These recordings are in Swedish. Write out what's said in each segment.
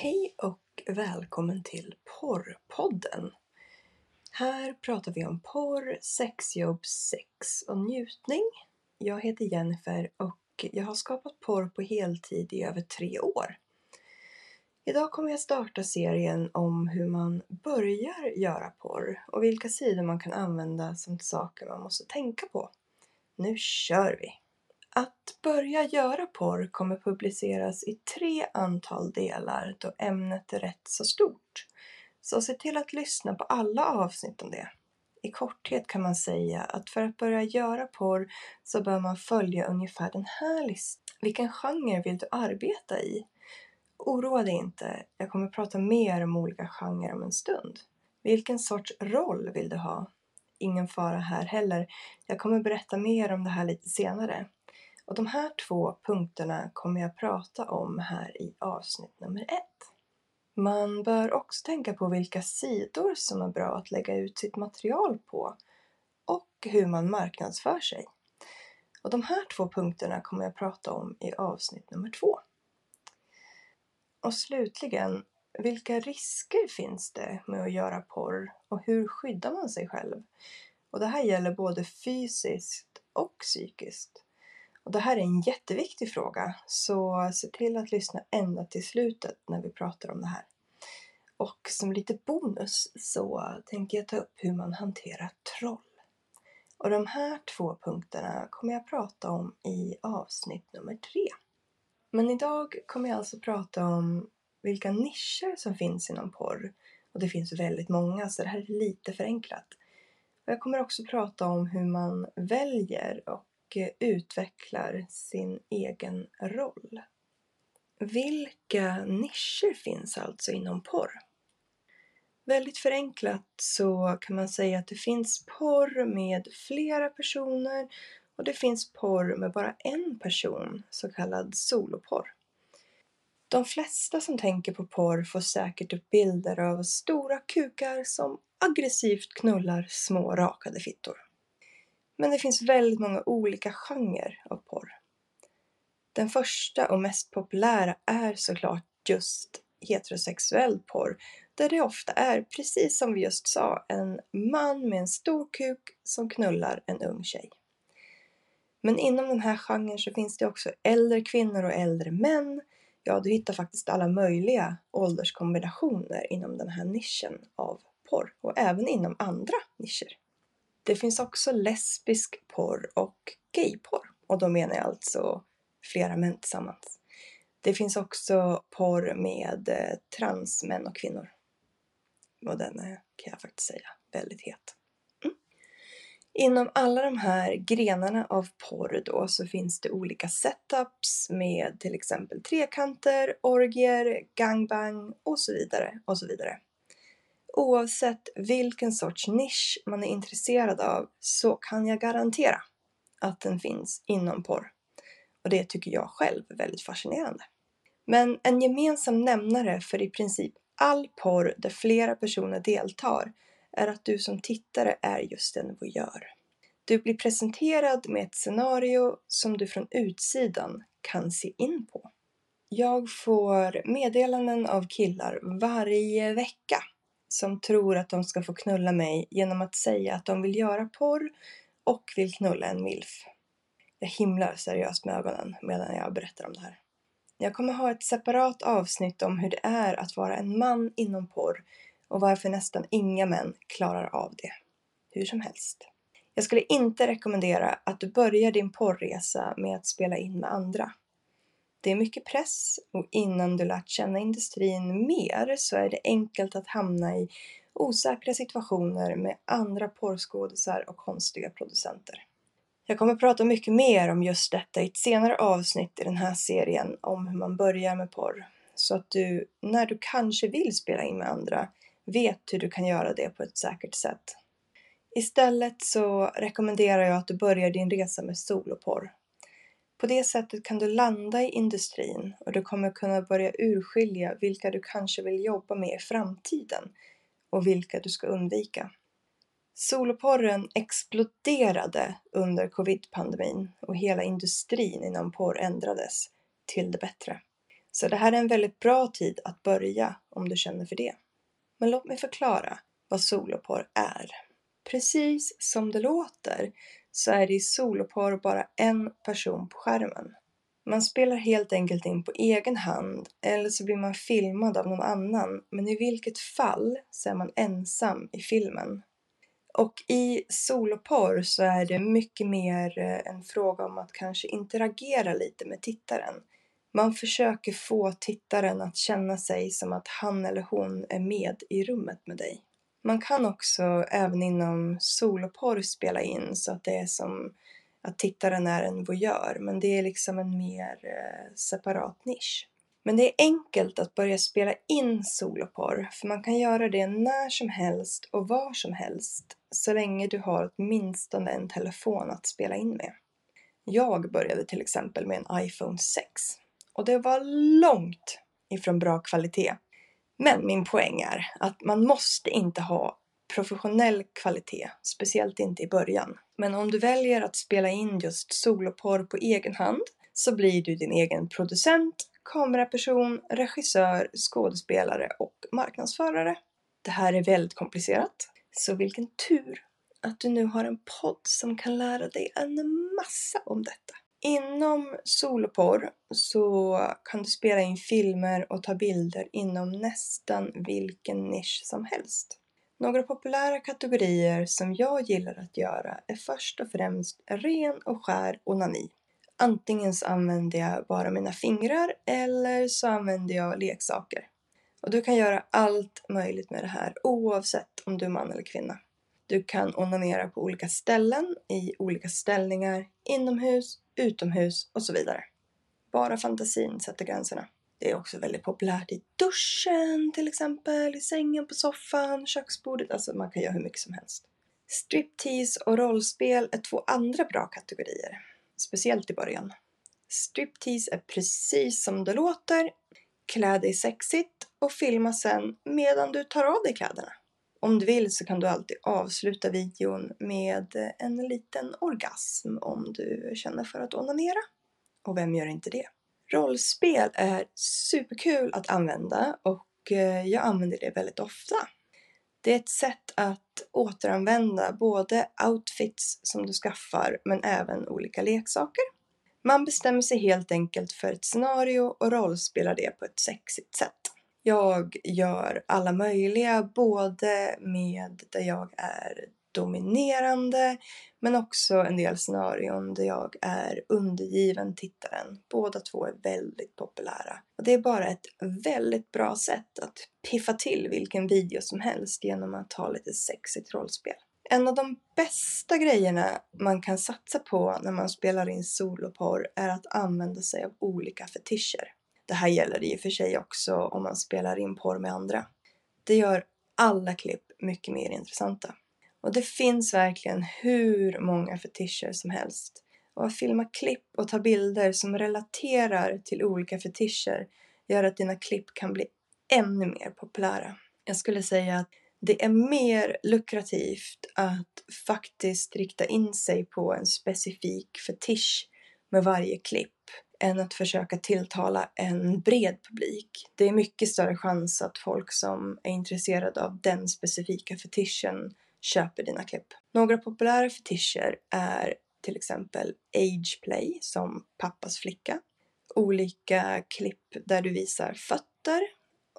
Hej och välkommen till Porrpodden. Här pratar vi om porr, sexjobb, sex och njutning. Jag heter Jennifer och jag har skapat porr på heltid i över tre år. Idag kommer jag starta serien om hur man börjar göra porr och vilka sidor man kan använda samt saker man måste tänka på. Nu kör vi! Att börja göra porr kommer publiceras i tre antal delar då ämnet är rätt så stort. Så se till att lyssna på alla avsnitt om det. I korthet kan man säga att för att börja göra porr så bör man följa ungefär den här listan. Vilken genre vill du arbeta i? Oroa dig inte, jag kommer prata mer om olika genrer om en stund. Vilken sorts roll vill du ha? Ingen fara här heller. Jag kommer berätta mer om det här lite senare. Och de här två punkterna kommer jag prata om här i avsnitt nummer ett. Man bör också tänka på vilka sidor som är bra att lägga ut sitt material på och hur man marknadsför sig. Och de här två punkterna kommer jag prata om i avsnitt nummer två. Och slutligen, vilka risker finns det med att göra porr och hur skyddar man sig själv? Och det här gäller både fysiskt och psykiskt. Och det här är en jätteviktig fråga, så se till att lyssna ända till slutet när vi pratar om det här. Och som lite bonus så tänker jag ta upp hur man hanterar troll. Och de här två punkterna kommer jag prata om i avsnitt nummer tre. Men idag kommer jag alltså prata om vilka nischer som finns inom porr. Och det finns väldigt många, så det här är lite förenklat. Och jag kommer också prata om hur man väljer och och utvecklar sin egen roll. Vilka nischer finns alltså inom porr? Väldigt förenklat så kan man säga att det finns porr med flera personer och det finns porr med bara en person, så kallad soloporr. De flesta som tänker på porr får säkert upp bilder av stora kukar som aggressivt knullar små rakade fittor. Men det finns väldigt många olika genrer av porr. Den första och mest populära är såklart just heterosexuell porr där det ofta är, precis som vi just sa, en man med en stor kuk som knullar en ung tjej. Men inom den här genren så finns det också äldre kvinnor och äldre män. Ja, du hittar faktiskt alla möjliga ålderskombinationer inom den här nischen av porr och även inom andra nischer. Det finns också lesbisk porr och gayporr och då menar jag alltså flera män tillsammans. Det finns också porr med eh, transmän och kvinnor. Och den är, kan jag faktiskt säga, väldigt het. Mm. Inom alla de här grenarna av porr då så finns det olika setups med till exempel trekanter, orgier, gangbang och så vidare och så vidare. Oavsett vilken sorts nisch man är intresserad av så kan jag garantera att den finns inom porr. Och det tycker jag själv är väldigt fascinerande. Men en gemensam nämnare för i princip all porr där flera personer deltar är att du som tittare är just en voyeur. Du blir presenterad med ett scenario som du från utsidan kan se in på. Jag får meddelanden av killar varje vecka som tror att de ska få knulla mig genom att säga att de vill göra porr och vill knulla en milf. Jag himlar seriöst med ögonen medan jag berättar om det här. Jag kommer ha ett separat avsnitt om hur det är att vara en man inom porr och varför nästan inga män klarar av det. Hur som helst. Jag skulle inte rekommendera att du börjar din porrresa med att spela in med andra. Det är mycket press och innan du lärt känna industrin mer så är det enkelt att hamna i osäkra situationer med andra porrskådisar och konstiga producenter. Jag kommer prata mycket mer om just detta i ett senare avsnitt i den här serien om hur man börjar med porr. Så att du, när du kanske vill spela in med andra, vet hur du kan göra det på ett säkert sätt. Istället så rekommenderar jag att du börjar din resa med soloporr på det sättet kan du landa i industrin och du kommer kunna börja urskilja vilka du kanske vill jobba med i framtiden och vilka du ska undvika. Soloporren exploderade under covid-pandemin och hela industrin inom porr ändrades till det bättre. Så det här är en väldigt bra tid att börja om du känner för det. Men låt mig förklara vad soloporr är. Precis som det låter så är det i soloporr bara en person på skärmen. Man spelar helt enkelt in på egen hand eller så blir man filmad av någon annan men i vilket fall så är man ensam i filmen. Och i soloporr så är det mycket mer eh, en fråga om att kanske interagera lite med tittaren. Man försöker få tittaren att känna sig som att han eller hon är med i rummet med dig. Man kan också även inom soloporr spela in så att det är som att tittaren är en voyeur, men det är liksom en mer eh, separat nisch. Men det är enkelt att börja spela in soloporr, för man kan göra det när som helst och var som helst, så länge du har åtminstone en telefon att spela in med. Jag började till exempel med en iPhone 6 och det var långt ifrån bra kvalitet. Men min poäng är att man måste inte ha professionell kvalitet, speciellt inte i början. Men om du väljer att spela in just soloporr på egen hand så blir du din egen producent, kameraperson, regissör, skådespelare och marknadsförare. Det här är väldigt komplicerat, så vilken tur att du nu har en podd som kan lära dig en massa om detta. Inom soloporr så kan du spela in filmer och ta bilder inom nästan vilken nisch som helst. Några populära kategorier som jag gillar att göra är först och främst ren och skär onani. Antingen så använder jag bara mina fingrar eller så använder jag leksaker. Och du kan göra allt möjligt med det här oavsett om du är man eller kvinna. Du kan onanera på olika ställen, i olika ställningar, inomhus, utomhus och så vidare. Bara fantasin sätter gränserna. Det är också väldigt populärt i duschen till exempel, i sängen, på soffan, köksbordet. Alltså man kan göra hur mycket som helst. Striptease och rollspel är två andra bra kategorier. Speciellt i början. Striptease är precis som det låter. Klä dig sexigt och filma sen medan du tar av dig kläderna. Om du vill så kan du alltid avsluta videon med en liten orgasm om du känner för att onanera. Och vem gör inte det? Rollspel är superkul att använda och eh, jag använder det väldigt ofta. Det är ett sätt att återanvända både outfits som du skaffar men även olika leksaker. Man bestämmer sig helt enkelt för ett scenario och rollspelar det på ett sexigt sätt. Jag gör alla möjliga, både med där jag är dominerande men också en del scenarion där jag är undergiven tittaren. Båda två är väldigt populära. Och det är bara ett väldigt bra sätt att piffa till vilken video som helst genom att ha lite sexigt rollspel. En av de bästa grejerna man kan satsa på när man spelar in soloporr är att använda sig av olika fetischer. Det här gäller i och för sig också om man spelar in porr med andra. Det gör alla klipp mycket mer intressanta. Och det finns verkligen hur många fetischer som helst. Och att filma klipp och ta bilder som relaterar till olika fetischer gör att dina klipp kan bli ännu mer populära. Jag skulle säga att det är mer lukrativt att faktiskt rikta in sig på en specifik fetisch med varje klipp än att försöka tilltala en bred publik. Det är mycket större chans att folk som är intresserade av den specifika fetischen köper dina klipp. Några populära fetischer är till exempel ageplay som pappas flicka, olika klipp där du visar fötter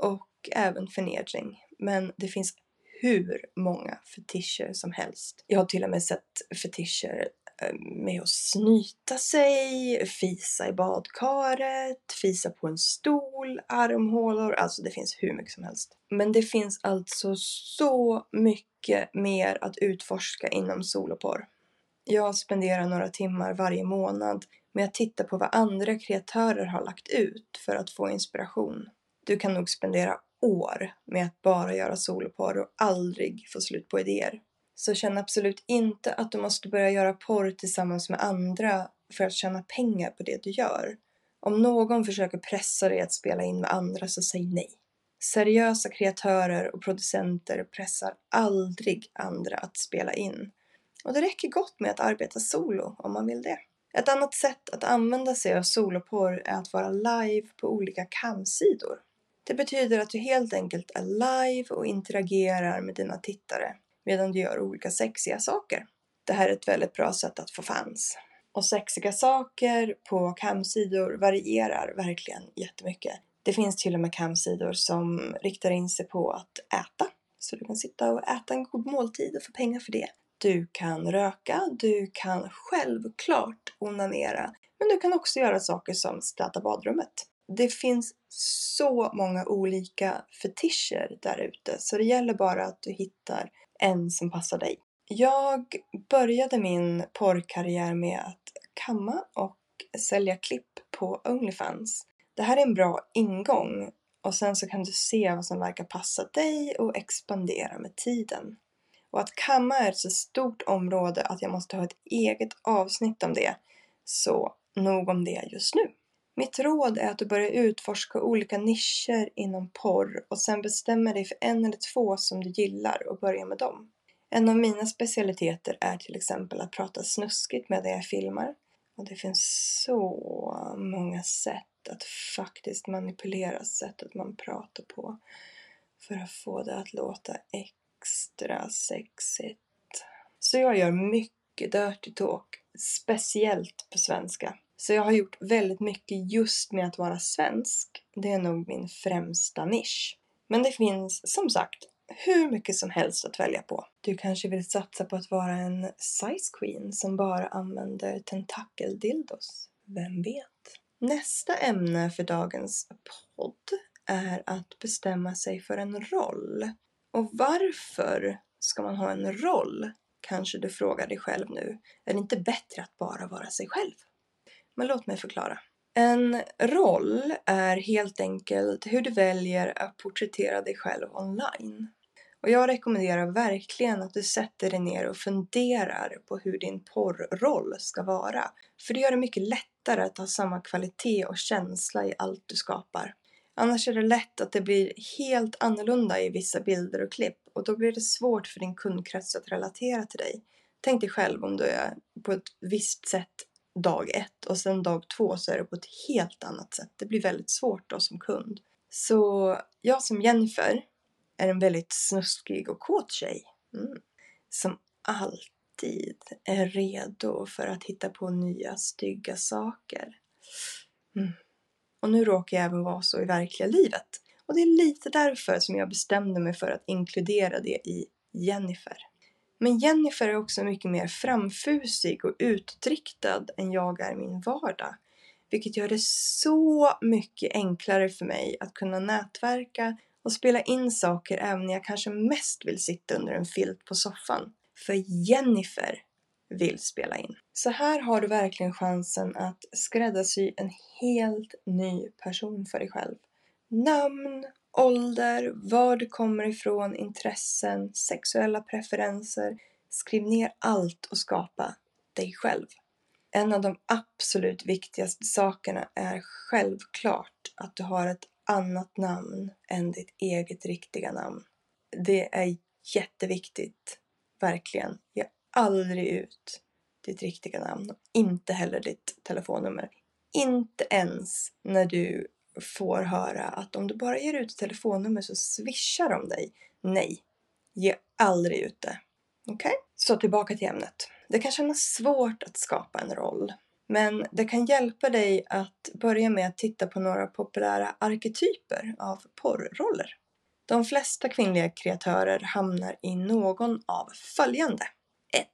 och även förnedring. Men det finns hur många fetischer som helst. Jag har till och med sett fetischer Eh, med att snyta sig, fisa i badkaret, fisa på en stol, armhålor, alltså det finns hur mycket som helst. Men det finns alltså så mycket mer att utforska inom soloporr. Jag spenderar några timmar varje månad med att titta på vad andra kreatörer har lagt ut för att få inspiration. Du kan nog spendera år med att bara göra soloporr och aldrig få slut på idéer. Så känn absolut inte att du måste börja göra porr tillsammans med andra för att tjäna pengar på det du gör. Om någon försöker pressa dig att spela in med andra så säg nej. Seriösa kreatörer och producenter pressar aldrig andra att spela in. Och det räcker gott med att arbeta solo om man vill det. Ett annat sätt att använda sig av soloporr är att vara live på olika kamsidor. Det betyder att du helt enkelt är live och interagerar med dina tittare medan du gör olika sexiga saker. Det här är ett väldigt bra sätt att få fans. Och sexiga saker på camsidor varierar verkligen jättemycket. Det finns till och med camsidor som riktar in sig på att äta. Så du kan sitta och äta en god måltid och få pengar för det. Du kan röka, du kan självklart onanera. Men du kan också göra saker som städa badrummet. Det finns så många olika fetischer där ute så det gäller bara att du hittar en som passar dig. Jag började min porrkarriär med att kamma och sälja klipp på Onlyfans. Det här är en bra ingång och sen så kan du se vad som verkar passa dig och expandera med tiden. Och att kamma är ett så stort område att jag måste ha ett eget avsnitt om det. Så nog om det just nu. Mitt råd är att du börjar utforska olika nischer inom porr och sen bestämmer dig för en eller två som du gillar och börjar med dem. En av mina specialiteter är till exempel att prata snuskigt med dig jag filmar. Och det finns så många sätt att faktiskt manipulera sättet man pratar på för att få det att låta extra sexigt. Så jag gör mycket dirty talk, speciellt på svenska. Så jag har gjort väldigt mycket just med att vara svensk. Det är nog min främsta nisch. Men det finns som sagt hur mycket som helst att välja på. Du kanske vill satsa på att vara en size queen som bara använder tentakeldildos. Vem vet? Nästa ämne för dagens podd är att bestämma sig för en roll. Och varför ska man ha en roll? Kanske du frågar dig själv nu. Är det inte bättre att bara vara sig själv? Men låt mig förklara. En roll är helt enkelt hur du väljer att porträttera dig själv online. Och jag rekommenderar verkligen att du sätter dig ner och funderar på hur din porrroll ska vara. För det gör det mycket lättare att ha samma kvalitet och känsla i allt du skapar. Annars är det lätt att det blir helt annorlunda i vissa bilder och klipp och då blir det svårt för din kundkrets att relatera till dig. Tänk dig själv om du är på ett visst sätt dag ett och sen dag två så är det på ett helt annat sätt. Det blir väldigt svårt då som kund. Så jag som Jennifer är en väldigt snuskig och kåt tjej. Mm. Som alltid är redo för att hitta på nya stygga saker. Mm. Och nu råkar jag även vara så i verkliga livet. Och det är lite därför som jag bestämde mig för att inkludera det i Jennifer. Men Jennifer är också mycket mer framfusig och utåtriktad än jag är i min vardag. Vilket gör det så mycket enklare för mig att kunna nätverka och spela in saker även när jag kanske mest vill sitta under en filt på soffan. För Jennifer vill spela in. Så här har du verkligen chansen att skräddarsy en helt ny person för dig själv. Namn, ålder, var du kommer ifrån, intressen, sexuella preferenser. Skriv ner allt och skapa dig själv. En av de absolut viktigaste sakerna är självklart att du har ett annat namn än ditt eget riktiga namn. Det är jätteviktigt, verkligen. Ge aldrig ut ditt riktiga namn. Inte heller ditt telefonnummer. Inte ens när du får höra att om du bara ger ut ett telefonnummer så swishar de dig. Nej, ge aldrig ut det. Okej? Okay? Så tillbaka till ämnet. Det kan kännas svårt att skapa en roll. Men det kan hjälpa dig att börja med att titta på några populära arketyper av porrroller. De flesta kvinnliga kreatörer hamnar i någon av följande. 1.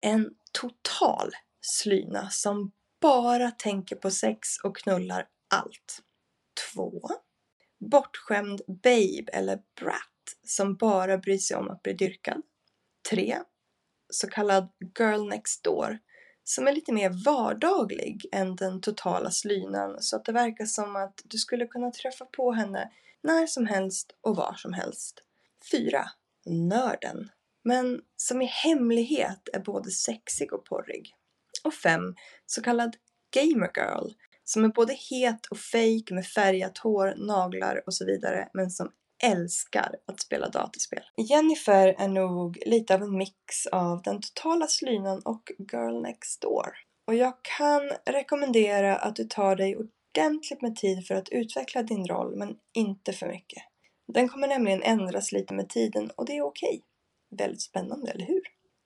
En total slyna som bara tänker på sex och knullar allt. 2. Bortskämd babe eller brat som bara bryr sig om att bli dyrkad. 3. Så kallad girl next door som är lite mer vardaglig än den totala slynan så att det verkar som att du skulle kunna träffa på henne när som helst och var som helst. 4. Nörden. Men som i hemlighet är både sexig och porrig. Och 5. Så kallad gamer girl som är både het och fake med färgat hår, naglar och så vidare men som älskar att spela dataspel. Jennifer är nog lite av en mix av den totala slynan och Girl Next Door. Och jag kan rekommendera att du tar dig ordentligt med tid för att utveckla din roll, men inte för mycket. Den kommer nämligen ändras lite med tiden och det är okej. Väldigt spännande, eller hur?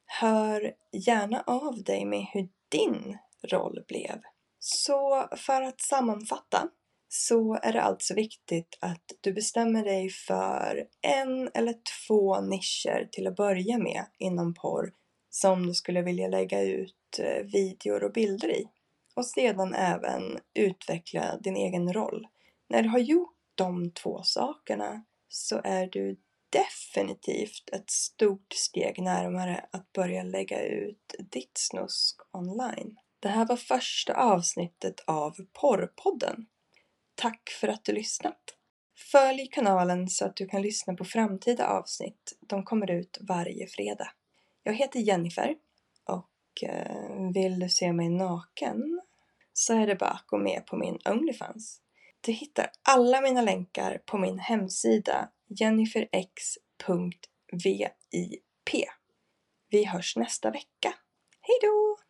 Hör gärna av dig med hur din roll blev. Så för att sammanfatta så är det alltså viktigt att du bestämmer dig för en eller två nischer till att börja med inom porr som du skulle vilja lägga ut eh, videor och bilder i. Och sedan även utveckla din egen roll. När du har gjort de två sakerna så är du definitivt ett stort steg närmare att börja lägga ut ditt snusk online. Det här var första avsnittet av Porrpodden. Tack för att du lyssnat! Följ kanalen så att du kan lyssna på framtida avsnitt. De kommer ut varje fredag. Jag heter Jennifer och eh, vill du se mig naken så är det bara att gå med på min Onlyfans. Du hittar alla mina länkar på min hemsida jenniferx.vip. Vi hörs nästa vecka. Hejdå!